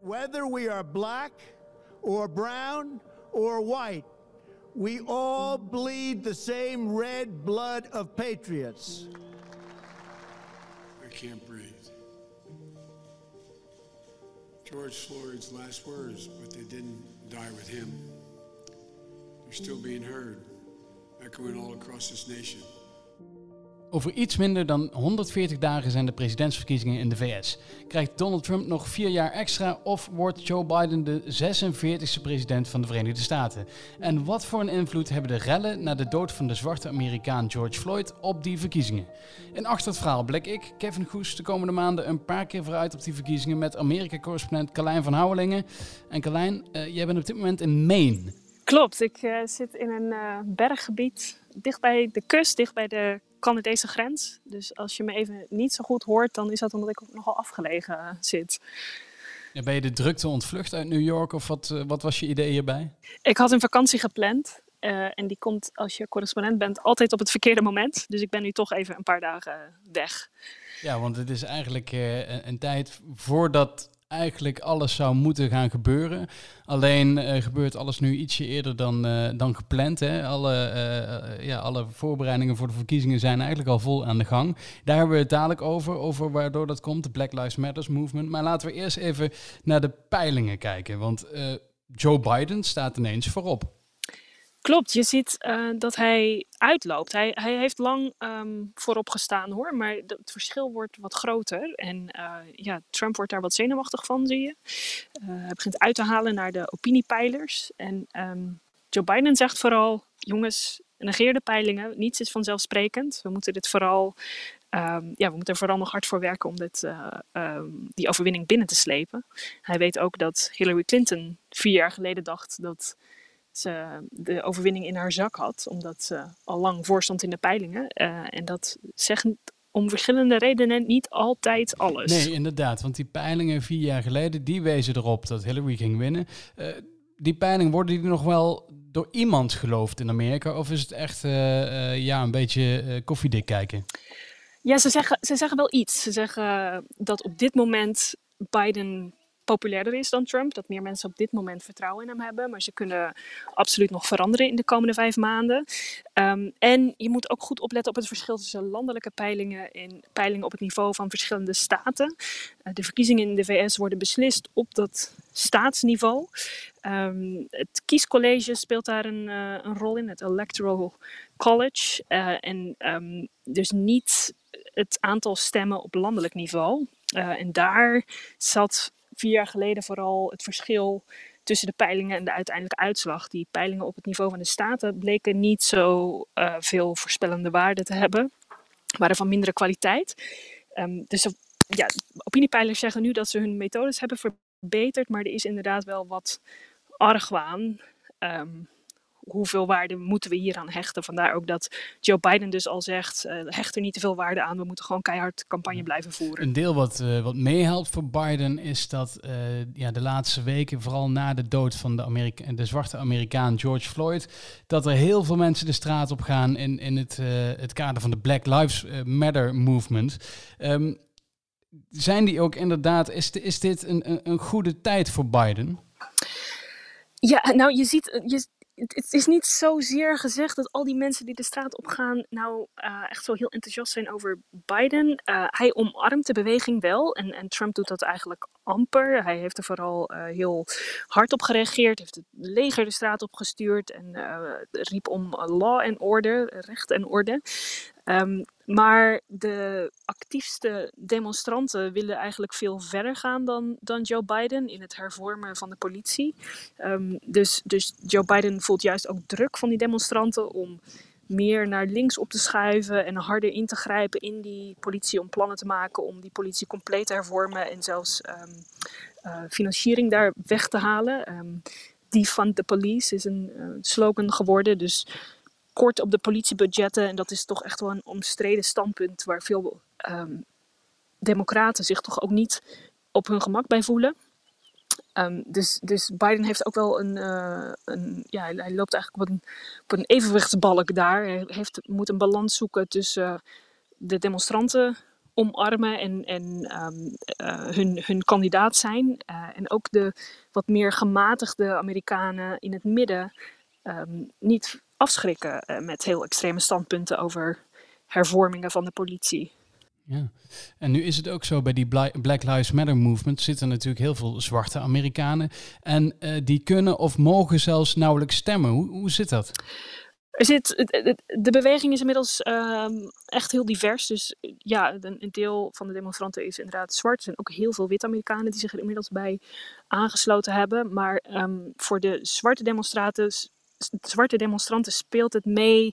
Whether we are black or brown or white, we all bleed the same red blood of patriots. I can't breathe. George Floyd's last words, but they didn't die with him. They're still being heard, echoing all across this nation. Over iets minder dan 140 dagen zijn de presidentsverkiezingen in de VS. Krijgt Donald Trump nog vier jaar extra of wordt Joe Biden de 46e president van de Verenigde Staten? En wat voor een invloed hebben de rellen na de dood van de zwarte Amerikaan George Floyd op die verkiezingen? In achter het verhaal blik ik, Kevin Goes, de komende maanden een paar keer vooruit op die verkiezingen met Amerika-correspondent Carlijn van Houwelingen. En Carlijn, uh, jij bent op dit moment in Maine. Klopt, ik uh, zit in een uh, berggebied dicht bij de kust, dicht bij de Canadese grens. Dus als je me even niet zo goed hoort, dan is dat omdat ik nogal afgelegen zit. Ja, ben je de drukte ontvlucht uit New York of wat, uh, wat was je idee hierbij? Ik had een vakantie gepland. Uh, en die komt als je correspondent bent altijd op het verkeerde moment. Dus ik ben nu toch even een paar dagen weg. Ja, want het is eigenlijk uh, een, een tijd voordat eigenlijk alles zou moeten gaan gebeuren. Alleen uh, gebeurt alles nu ietsje eerder dan, uh, dan gepland. Hè. Alle, uh, ja, alle voorbereidingen voor de verkiezingen zijn eigenlijk al vol aan de gang. Daar hebben we het dadelijk over, over waardoor dat komt, de Black Lives Matters movement. Maar laten we eerst even naar de peilingen kijken. Want Joe Biden staat ineens voorop. Klopt, je ziet uh, dat hij uitloopt. Hij, hij heeft lang um, voorop gestaan hoor, maar het verschil wordt wat groter. En uh, ja, Trump wordt daar wat zenuwachtig van, zie je. Uh, hij begint uit te halen naar de opiniepeilers. En um, Joe Biden zegt vooral, jongens, negeer de peilingen. Niets is vanzelfsprekend. We moeten dit vooral, um, ja, we moeten er vooral nog hard voor werken om dit, die overwinning binnen te slepen. Hij weet ook dat Hillary Clinton vier jaar geleden dacht dat ze de overwinning in haar zak had, omdat ze al lang voorstond in de peilingen. Uh, en dat zegt om verschillende redenen niet altijd alles. Nee, inderdaad, want die peilingen vier jaar geleden, die wezen erop dat Hillary ging winnen. Uh, die peilingen, worden die nog wel door iemand geloofd in Amerika? Of is het echt ja, een beetje koffiedik kijken? Ja, ze zeggen, ze zeggen wel iets. Ze zeggen dat op dit moment Biden populairder is dan Trump. Dat meer mensen op dit moment vertrouwen in hem hebben. Maar ze kunnen absoluut nog veranderen in de komende vijf maanden. Um, en je moet ook goed opletten op het verschil tussen landelijke peilingen en peilingen op het niveau van verschillende staten. Uh, de verkiezingen in de VS worden beslist op dat staatsniveau. Um, het kiescollege speelt daar een, uh, een, rol in, het Electoral College. Uh, en um, dus niet het aantal stemmen op landelijk niveau. en daar zat vier jaar geleden vooral het verschil tussen de peilingen en de uiteindelijke uitslag. Die peilingen op het niveau van de staten bleken niet zo uh, veel voorspellende waarde te hebben, waren van mindere kwaliteit. Um, dus ja, opiniepeilers zeggen nu dat ze hun methodes hebben verbeterd, maar er is inderdaad wel wat argwaan. Um, hoeveel waarde moeten we hier aan hechten? Vandaar ook dat Joe Biden dus al zegt, uh, hecht er niet te veel waarde aan. We moeten gewoon keihard campagne blijven voeren. Een deel wat, uh, wat meehelpt voor Biden is dat uh, ja, de laatste weken, vooral na de dood van de, Amerika de zwarte Amerikaan George Floyd, dat er heel veel mensen de straat op gaan in, in het, het kader van de Black Lives Matter movement. Um, zijn die ook inderdaad, is, is dit een, een, een goede tijd voor Biden? Ja, nou je ziet, je, het is niet zozeer gezegd dat al die mensen die de straat op gaan, nou uh, echt zo heel enthousiast zijn over Biden. Uh, hij omarmt de beweging wel en, en, Trump doet dat eigenlijk amper. Hij heeft er vooral uh, heel hard op gereageerd, heeft het leger de straat op gestuurd en riep om law en order, recht en orde. Um, maar de actiefste demonstranten willen eigenlijk veel verder gaan dan, dan Joe Biden in het hervormen van de politie. Um, dus, dus Joe Biden voelt juist ook druk van die demonstranten om meer naar links op te schuiven en harder in te grijpen in die politie om plannen te maken om die politie compleet te hervormen en zelfs um, uh, financiering daar weg te halen. Um, Defund the police is een uh, slogan geworden. Dus kort op de politiebudgetten. En dat is toch echt wel een omstreden standpunt waar veel um, democraten zich toch ook niet op hun gemak bij voelen. Um, dus, dus Biden heeft ook wel een, uh, een ja, hij loopt eigenlijk op een, op een evenwichtsbalk daar. Hij heeft, moet een balans zoeken tussen uh, de demonstranten omarmen en, en ehm, eh, hun, hun kandidaat zijn. en ook de wat meer gematigde Amerikanen in het midden ehm, niet afschrikken met heel extreme standpunten over hervormingen van de politie. Ja, en nu is het ook zo bij die Black Lives Matter movement zitten natuurlijk heel veel zwarte Amerikanen. En uh, die kunnen of mogen zelfs nauwelijks stemmen. Hoe, hoe zit dat? Er zit, de beweging is inmiddels um, echt heel divers. Dus ja, een, deel van de demonstranten is inderdaad zwart. Er zijn ook heel veel witte Amerikanen die zich er inmiddels bij aangesloten hebben. Maar um, voor de zwarte demonstranten zwarte demonstranten speelt het mee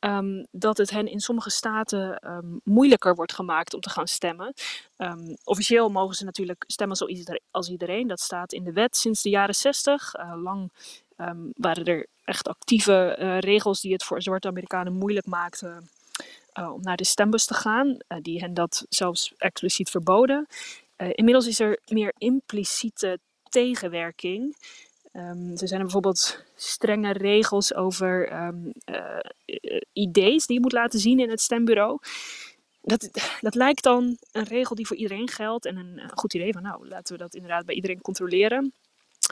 um, dat het hen in sommige staten um, moeilijker wordt gemaakt om te gaan stemmen. Um, officieel mogen ze natuurlijk stemmen zoals als iedereen. Dat staat in de wet sinds de jaren 60. Uh, eh, lang waren er echt actieve uh, regels die het voor zwarte Amerikanen moeilijk maakten. Uh, om naar de stembus te gaan, die hen dat zelfs expliciet verboden. inmiddels is er meer impliciete tegenwerking. Um, zijn er bijvoorbeeld strenge regels over um, uh, ID's die je moet laten zien in het stembureau. Dat, dat lijkt dan een regel die voor iedereen geldt en een, goed idee van nou laten we dat inderdaad bij iedereen controleren.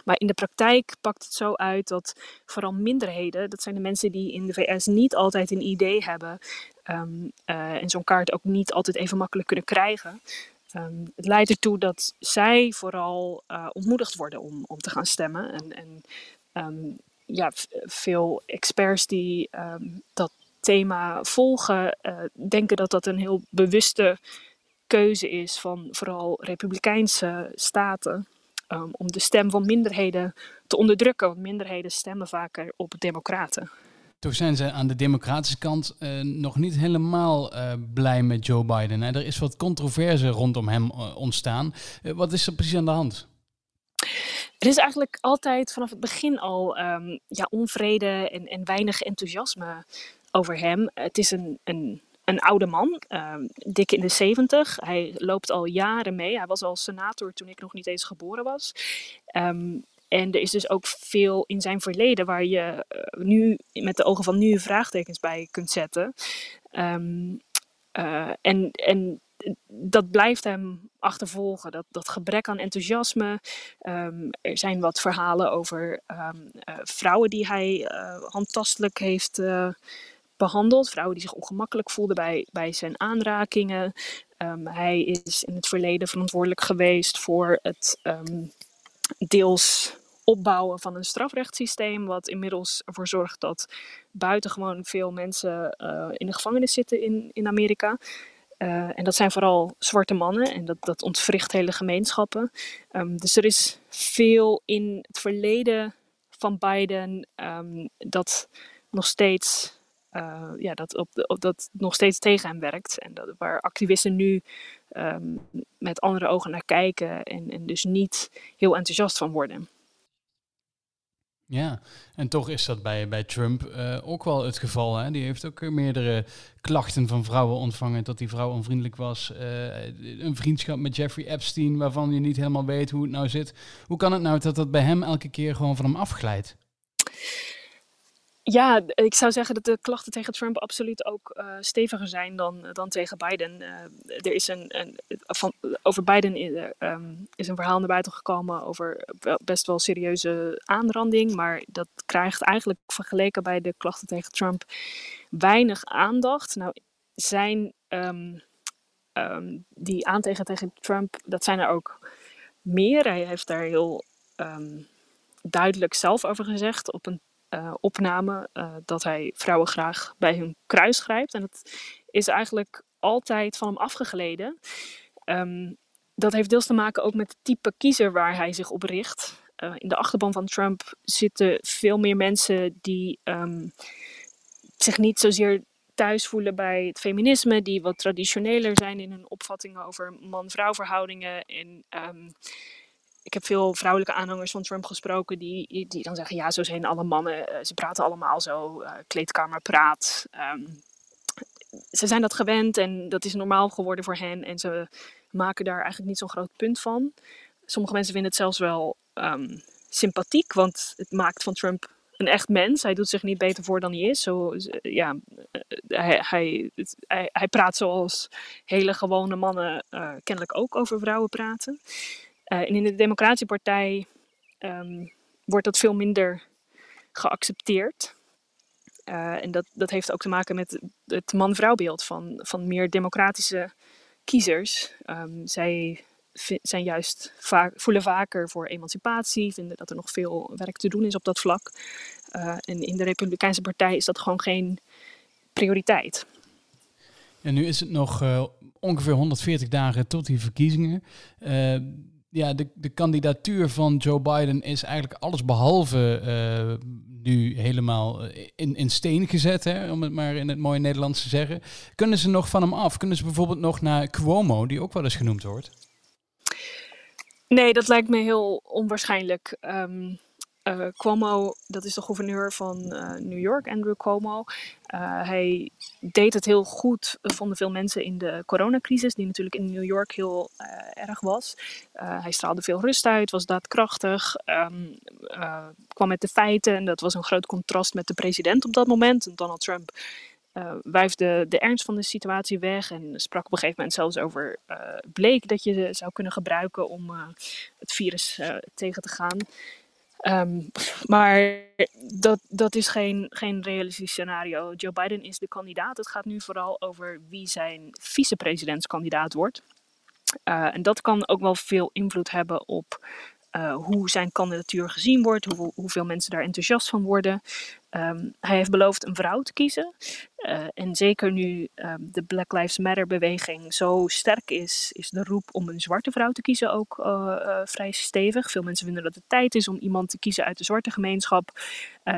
Maar in de praktijk pakt het zo uit dat vooral minderheden, dat zijn de mensen die in de VS niet altijd een idee hebben um, uh, en zo'n kaart ook niet altijd even makkelijk kunnen krijgen, Um, het leidt ertoe dat zij vooral uh, ontmoedigd worden om, om te gaan stemmen. En, en um, ja, veel experts die um, dat thema volgen, uh, denken dat dat een heel bewuste keuze is van vooral republikeinse staten. om de stem van minderheden te onderdrukken. Want minderheden stemmen vaker op democraten. Toch zijn ze aan de democratische kant uh, nog niet helemaal uh, blij met Joe Biden. Hè? Er is wat controverse rondom hem uh, ontstaan. wat is er precies aan de hand? Er is eigenlijk altijd vanaf het begin al um, ja, onvrede en, en weinig enthousiasme over hem. Het is een, een, een oude man, um, dik in de zeventig. Hij loopt al jaren mee. Hij was al senator toen ik nog niet eens geboren was. Um, en er is dus ook veel in zijn verleden waar je uh, nu met de ogen van nu vraagtekens bij kunt zetten. Um, uh, en, en dat blijft hem achtervolgen, dat, dat gebrek aan enthousiasme. Um, er zijn wat verhalen over um, uh, vrouwen die hij handtastelijk heeft behandeld. Vrouwen die zich ongemakkelijk voelden bij, bij zijn aanrakingen. Hij is in het verleden verantwoordelijk geweest voor het deels opbouwen van een strafrechtssysteem, wat inmiddels ervoor zorgt dat buitengewoon veel mensen uh, in de gevangenis zitten in, in Amerika. Uh, en dat zijn vooral zwarte mannen en dat, dat ontwricht hele gemeenschappen. Um, dus er is veel in het verleden van Biden um, dat nog steeds. Uh, ja, dat, op, dat nog steeds tegen hem werkt. En dat, waar activisten nu um, met andere ogen naar kijken en, en dus niet heel enthousiast van worden. Ja, en toch is dat bij, bij Trump uh, ook wel het geval. Hè? Die heeft ook meerdere klachten van vrouwen ontvangen dat die vrouw onvriendelijk was. Uh, een vriendschap met Jeffrey Epstein waarvan je niet helemaal weet hoe het nou zit. Hoe kan het nou dat dat bij hem elke keer gewoon van hem afglijdt? Ja, ik zou zeggen dat de klachten tegen Trump absoluut ook uh, steviger zijn dan, dan tegen Biden. Uh, er is een, een van, over Biden is, um, is een verhaal naar buiten gekomen over best wel serieuze aanranding, maar dat krijgt eigenlijk vergeleken bij de klachten tegen Trump weinig aandacht. Nou, zijn um, um, die aantegen tegen Trump, dat zijn er ook meer. Hij heeft daar heel duidelijk zelf over gezegd op een uh, opname uh, dat hij vrouwen graag bij hun kruis grijpt. En dat is eigenlijk altijd van hem afgegleden. Um, dat heeft deels te maken ook met het type kiezer waar hij zich op richt. Uh, in de achterban van Trump zitten veel meer mensen die um, zich niet zozeer thuis voelen bij het feminisme, die wat traditioneler zijn in hun opvattingen over man-vrouw verhoudingen. En um, ik heb veel vrouwelijke aanhangers van Trump gesproken die, die dan zeggen, ja, zo zijn alle mannen, uh, ze praten allemaal zo, uh, kleedkamerpraat. Um, ze zijn dat gewend en dat is normaal geworden voor hen en ze maken daar eigenlijk niet zo'n groot punt van. Sommige mensen vinden het zelfs wel um, sympathiek, want het maakt van Trump een echt mens. Hij doet zich niet beter voor dan hij is. Zo, ja, hij, hij, hij, hij praat zoals hele gewone mannen kennelijk ook over vrouwen praten. En in de Democratische Partij ehm, wordt dat veel minder geaccepteerd. Uh, en dat, dat heeft ook te maken met het man-vrouwbeeld van, van meer democratische kiezers. Um, zij zijn juist voelen vaker voor emancipatie, vinden dat er nog veel werk te doen is op dat vlak. Uh, en in de Republikeinse Partij is dat gewoon geen prioriteit. En nu is het nog ongeveer 140 dagen tot die verkiezingen ja, de, de kandidatuur van Joe Biden is eigenlijk alles behalve uh, nu helemaal eh, in, in steen gezet, hè, om het maar in het mooie Nederlands te zeggen. Kunnen ze nog van hem af? Kunnen ze bijvoorbeeld nog naar Cuomo, die ook wel eens genoemd wordt? Nee, dat lijkt me heel onwaarschijnlijk. Um, uh, Cuomo, dat is de gouverneur van uh, New York, Andrew Cuomo. Uh, hij deed het heel goed, vonden veel mensen in de coronacrisis, die natuurlijk in New York heel erg was. hij straalde veel rust uit, was daadkrachtig, um, kwam met de feiten en dat was een groot contrast met de president op dat moment, Donald Trump. Uh, wuifde de ernst van de situatie weg en sprak op een gegeven moment zelfs over uh, bleek dat je zou kunnen gebruiken om het virus tegen te gaan. Um, maar dat, dat is geen, geen realistisch scenario. Joe Biden is de kandidaat. Het gaat nu vooral over wie zijn vicepresidentskandidaat wordt. Uh, en dat kan ook wel veel invloed hebben op uh, hoe zijn kandidatuur gezien wordt, hoe, hoeveel mensen daar enthousiast van worden. Um, hij heeft beloofd een vrouw te kiezen. Uh, en zeker nu um, de Black Lives Matter beweging zo sterk is, is de roep om een zwarte vrouw te kiezen ook uh, uh, vrij stevig. Veel mensen vinden dat het tijd is om iemand te kiezen uit de zwarte gemeenschap.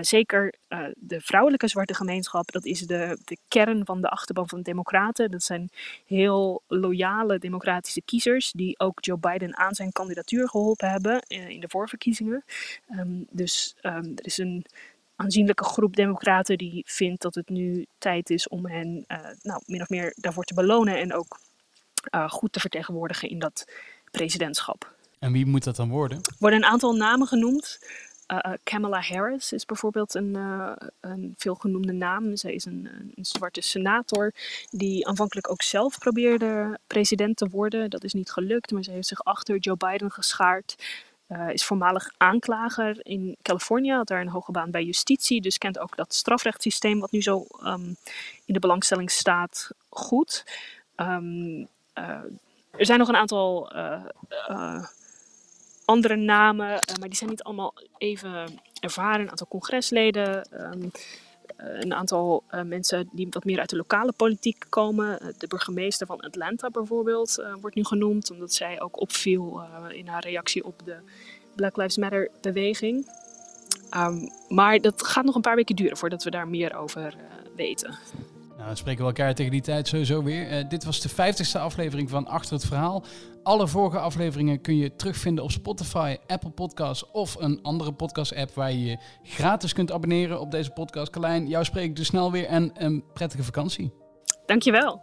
zeker de vrouwelijke zwarte gemeenschap, dat is de, de kern van de achterban van de Democraten. Dat zijn heel loyale democratische kiezers die ook Joe Biden aan zijn kandidatuur geholpen hebben in de voorverkiezingen. Um, dus er is een aanzienlijke groep democraten die vindt dat het nu tijd is om hen uh, nou, min of meer daarvoor te belonen en ook uh, goed te vertegenwoordigen in dat presidentschap. En wie moet dat dan worden? Er worden een aantal namen genoemd. Uh, Kamala Harris is bijvoorbeeld een, een veelgenoemde naam. Zij is een, een, zwarte senator die aanvankelijk ook zelf probeerde president te worden. Dat is niet gelukt, maar ze heeft zich achter Joe Biden geschaard. Uh, is voormalig aanklager in Californië, had daar een hoge baan bij justitie, dus kent ook dat strafrechtssysteem wat nu zo um, in de belangstelling staat goed. Um, uh, er zijn nog een aantal uh, andere namen, maar die zijn niet allemaal even ervaren. Een aantal congresleden. Um, eh, een aantal uh, mensen die wat meer uit de lokale politiek komen. Eh, de burgemeester van Atlanta bijvoorbeeld wordt nu genoemd, omdat zij ook opviel in haar reactie op de Black Lives Matter beweging. Um, maar dat gaat nog een paar weken duren voordat we daar meer over weten. Nou, spreken we elkaar tegen die tijd sowieso weer. Uh, dit was de vijftigste aflevering van Achter het Verhaal. Alle vorige afleveringen kun je terugvinden op Spotify, Apple Podcasts of een andere podcast-app waar je je gratis kunt abonneren op deze podcast. Carlijn, jou spreek ik dus snel weer en een prettige vakantie. Dankjewel.